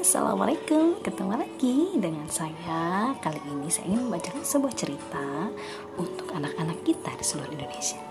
Assalamualaikum. Ketemu lagi dengan saya. Kali ini saya ingin membacakan sebuah cerita Untuk anak-anak kita di seluruh Indonesia.